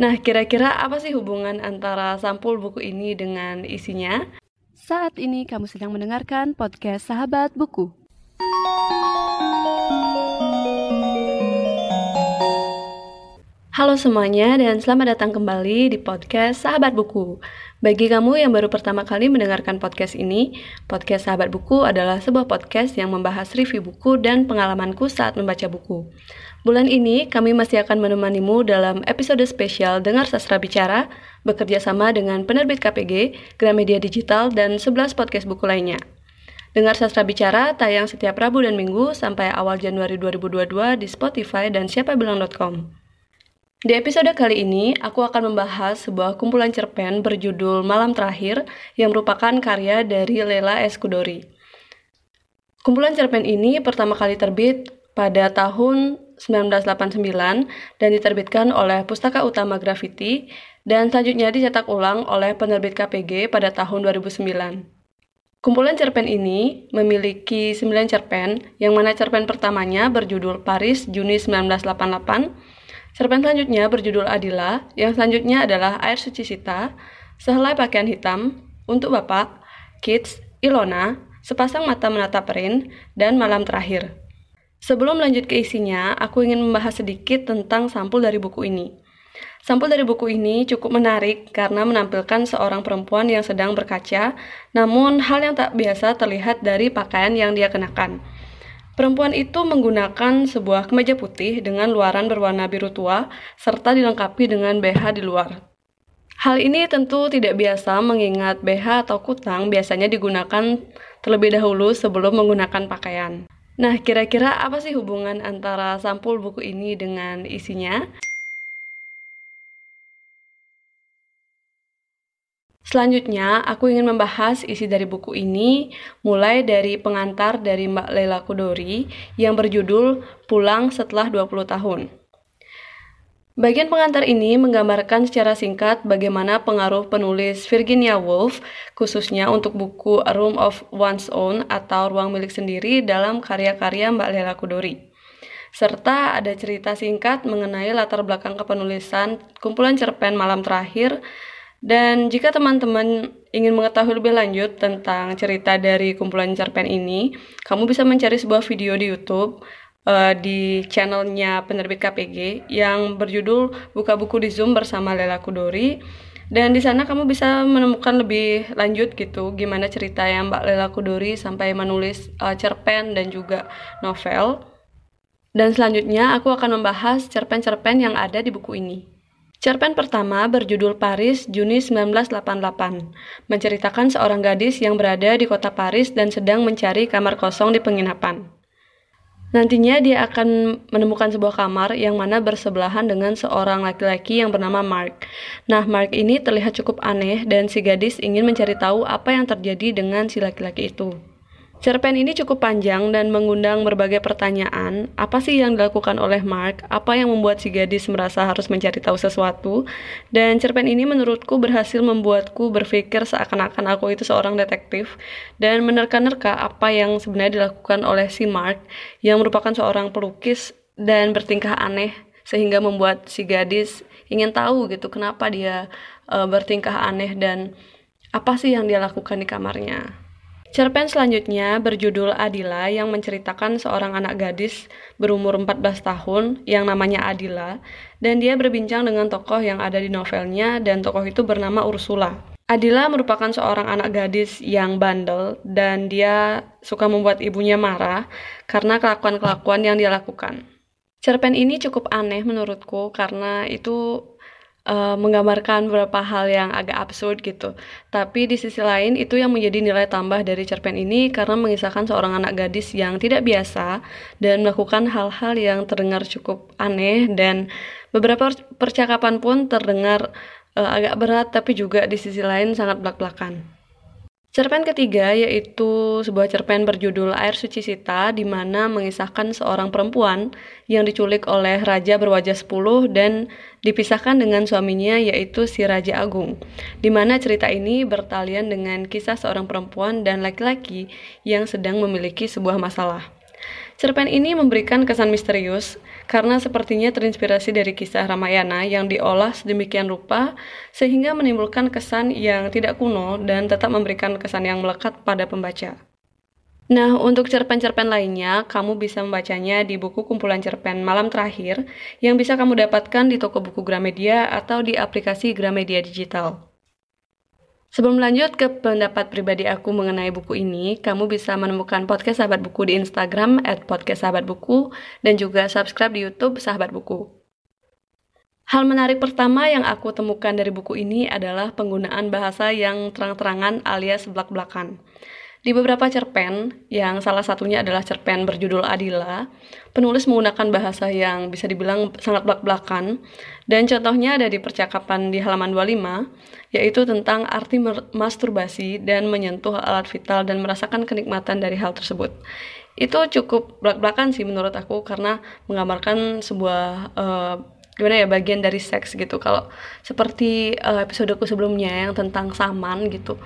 Nah, kira-kira apa sih hubungan antara sampul buku ini dengan isinya? Saat ini kamu sedang mendengarkan podcast Sahabat Buku. Halo semuanya dan selamat datang kembali di podcast Sahabat Buku. Bagi kamu yang baru pertama kali mendengarkan podcast ini, podcast Sahabat Buku adalah sebuah podcast yang membahas review buku dan pengalamanku saat membaca buku. Bulan ini kami masih akan menemanimu dalam episode spesial Dengar Sastra Bicara bekerja sama dengan penerbit KPG, Gramedia Digital, dan 11 podcast buku lainnya. Dengar Sastra Bicara tayang setiap Rabu dan Minggu sampai awal Januari 2022 di Spotify dan siapabilang.com. Di episode kali ini, aku akan membahas sebuah kumpulan cerpen berjudul Malam Terakhir yang merupakan karya dari Lela Eskudori. Kumpulan cerpen ini pertama kali terbit pada tahun 1989 dan diterbitkan oleh Pustaka Utama Graffiti dan selanjutnya dicetak ulang oleh penerbit KPG pada tahun 2009. Kumpulan cerpen ini memiliki 9 cerpen, yang mana cerpen pertamanya berjudul Paris Juni 1988, Cerpen selanjutnya berjudul Adila, yang selanjutnya adalah Air Suci Sita, Sehelai Pakaian Hitam, Untuk Bapak, Kids, Ilona, Sepasang Mata Menatap Rin, dan Malam Terakhir. Sebelum lanjut ke isinya, aku ingin membahas sedikit tentang sampul dari buku ini. Sampul dari buku ini cukup menarik karena menampilkan seorang perempuan yang sedang berkaca, namun hal yang tak biasa terlihat dari pakaian yang dia kenakan. Perempuan itu menggunakan sebuah kemeja putih dengan luaran berwarna biru tua serta dilengkapi dengan BH di luar. Hal ini tentu tidak biasa mengingat BH atau kutang biasanya digunakan terlebih dahulu sebelum menggunakan pakaian. Nah, kira-kira apa sih hubungan antara sampul buku ini dengan isinya? Selanjutnya, aku ingin membahas isi dari buku ini, mulai dari pengantar dari Mbak Lela Kudori yang berjudul Pulang Setelah 20 Tahun. Bagian pengantar ini menggambarkan secara singkat bagaimana pengaruh penulis Virginia Woolf, khususnya untuk buku A Room of One's Own atau Ruang Milik Sendiri dalam karya-karya Mbak Lela Kudori. Serta ada cerita singkat mengenai latar belakang kepenulisan kumpulan cerpen malam terakhir. Dan jika teman-teman ingin mengetahui lebih lanjut tentang cerita dari kumpulan cerpen ini, kamu bisa mencari sebuah video di YouTube uh, di channelnya penerbit KPG yang berjudul Buka Buku di Zoom bersama Lela Kudori. Dan di sana kamu bisa menemukan lebih lanjut gitu gimana cerita yang Mbak Lela Kudori sampai menulis uh, cerpen dan juga novel. Dan selanjutnya aku akan membahas cerpen-cerpen yang ada di buku ini. Cerpen pertama berjudul Paris, Juni 1988, menceritakan seorang gadis yang berada di kota Paris dan sedang mencari kamar kosong di penginapan. Nantinya dia akan menemukan sebuah kamar yang mana bersebelahan dengan seorang laki-laki yang bernama Mark. Nah, Mark ini terlihat cukup aneh dan si gadis ingin mencari tahu apa yang terjadi dengan si laki-laki itu. Cerpen ini cukup panjang dan mengundang berbagai pertanyaan. Apa sih yang dilakukan oleh Mark? Apa yang membuat si gadis merasa harus mencari tahu sesuatu? Dan cerpen ini menurutku berhasil membuatku berpikir seakan-akan aku itu seorang detektif dan menerka-nerka apa yang sebenarnya dilakukan oleh si Mark yang merupakan seorang pelukis dan bertingkah aneh sehingga membuat si gadis ingin tahu gitu kenapa dia uh, bertingkah aneh dan apa sih yang dia lakukan di kamarnya. Cerpen selanjutnya berjudul Adila yang menceritakan seorang anak gadis berumur 14 tahun yang namanya Adila dan dia berbincang dengan tokoh yang ada di novelnya dan tokoh itu bernama Ursula. Adila merupakan seorang anak gadis yang bandel dan dia suka membuat ibunya marah karena kelakuan-kelakuan yang dia lakukan. Cerpen ini cukup aneh menurutku karena itu uh, menggambarkan beberapa hal yang agak absurd gitu. Tapi di sisi lain itu yang menjadi nilai tambah dari cerpen ini karena mengisahkan seorang anak gadis yang tidak biasa dan melakukan hal-hal yang terdengar cukup aneh dan beberapa percakapan pun terdengar uh, agak berat tapi juga di sisi lain sangat belak-belakan. Cerpen ketiga yaitu sebuah cerpen berjudul Air Suci Sita di mana mengisahkan seorang perempuan yang diculik oleh raja berwajah sepuluh dan dipisahkan dengan suaminya yaitu si Raja Agung. Di mana cerita ini bertalian dengan kisah seorang perempuan dan laki-laki yang sedang memiliki sebuah masalah. Cerpen ini memberikan kesan misterius karena sepertinya terinspirasi dari kisah Ramayana yang diolah sedemikian rupa sehingga menimbulkan kesan yang tidak kuno dan tetap memberikan kesan yang melekat pada pembaca. Nah, untuk cerpen-cerpen lainnya, kamu bisa membacanya di buku kumpulan cerpen Malam Terakhir yang bisa kamu dapatkan di toko buku Gramedia atau di aplikasi Gramedia Digital. Sebelum lanjut ke pendapat pribadi aku mengenai buku ini, kamu bisa menemukan podcast Sahabat Buku di Instagram at dan juga subscribe di YouTube Sahabat Buku. Hal menarik pertama yang aku temukan dari buku ini adalah penggunaan bahasa yang terang-terangan alias belak-belakan. Di beberapa cerpen, yang salah satunya adalah cerpen berjudul Adila, penulis menggunakan bahasa yang bisa dibilang sangat belak-belakan, dan contohnya ada di percakapan di halaman 25, yaitu tentang arti masturbasi dan menyentuh alat vital dan merasakan kenikmatan dari hal tersebut. Itu cukup belak-belakan sih menurut aku, karena menggambarkan sebuah uh, gimana ya bagian dari seks gitu. Kalau seperti uh, episodeku sebelumnya yang tentang saman gitu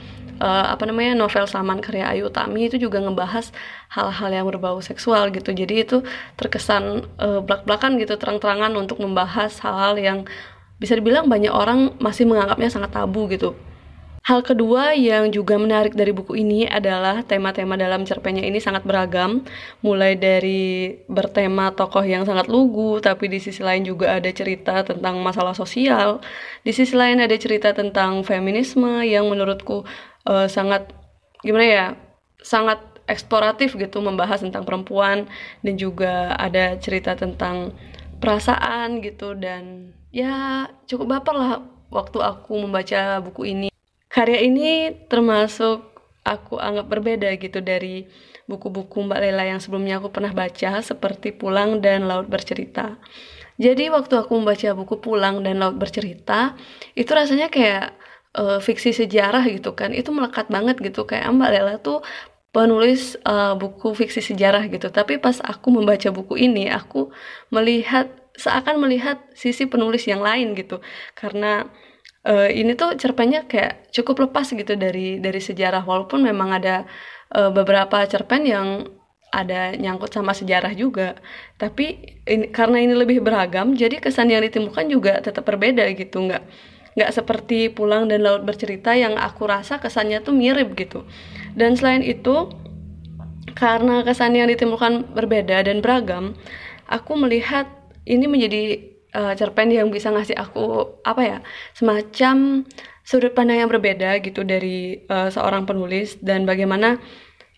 uh, apa namanya novel Saman karya Ayu Utami itu juga ngebahas hal-hal yang berbau seksual gitu. Jadi itu terkesan uh, belak-belakan gitu terang-terangan untuk membahas hal-hal yang bisa dibilang banyak orang masih menganggapnya sangat tabu gitu Hal kedua yang juga menarik dari buku ini adalah tema-tema dalam cerpennya ini sangat beragam, mulai dari bertema tokoh yang sangat lugu, tapi di sisi lain juga ada cerita tentang masalah sosial, di sisi lain ada cerita tentang feminisme yang menurutku uh, sangat gimana ya sangat eksploratif gitu membahas tentang perempuan. Dan juga ada cerita tentang perasaan gitu. Dan ya cukup baper lah waktu aku membaca buku ini karya ini termasuk aku anggap berbeda gitu dari buku-buku Mbak Lela yang sebelumnya aku pernah baca seperti Pulang dan Laut Bercerita. Jadi waktu aku membaca buku Pulang dan Laut Bercerita, itu rasanya kayak uh, fiksi sejarah gitu kan. Itu melekat banget gitu. Kayak Mbak Lela tuh penulis uh, buku fiksi sejarah gitu. Tapi pas aku membaca buku ini aku melihat seakan melihat sisi penulis yang lain gitu. Karena uh, ini tuh cerpennya kayak cukup lepas gitu dari dari sejarah. Walaupun memang ada uh, beberapa cerpen yang ada nyangkut sama sejarah juga. Tapi ini, karena ini lebih beragam jadi kesan yang ditimbulkan juga tetap berbeda gitu. Nggak nggak seperti pulang dan laut bercerita yang aku rasa kesannya tuh mirip gitu. Dan selain itu karena kesan yang ditimbulkan berbeda dan beragam aku melihat ini menjadi uh, cerpen yang bisa ngasih aku apa ya semacam sudut pandang yang berbeda gitu dari uh, seorang penulis dan bagaimana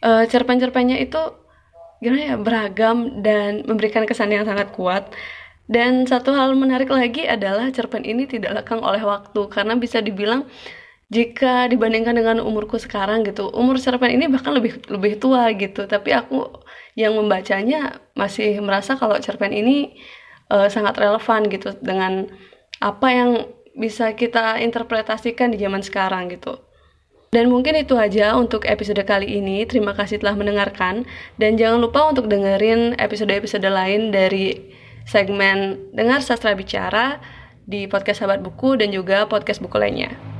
uh, cerpen-cerpennya itu gimana ya beragam dan memberikan kesan yang sangat kuat dan satu hal menarik lagi adalah cerpen ini tidak lekang oleh waktu karena bisa dibilang jika dibandingkan dengan umurku sekarang gitu, umur cerpen ini bahkan lebih lebih tua gitu. Tapi aku yang membacanya masih merasa kalau cerpen ini uh, sangat relevan gitu dengan apa yang bisa kita interpretasikan di zaman sekarang gitu. Dan mungkin itu aja untuk episode kali ini. Terima kasih telah mendengarkan dan jangan lupa untuk dengerin episode-episode lain dari segmen Dengar Sastra Bicara di podcast Sahabat Buku dan juga podcast buku lainnya.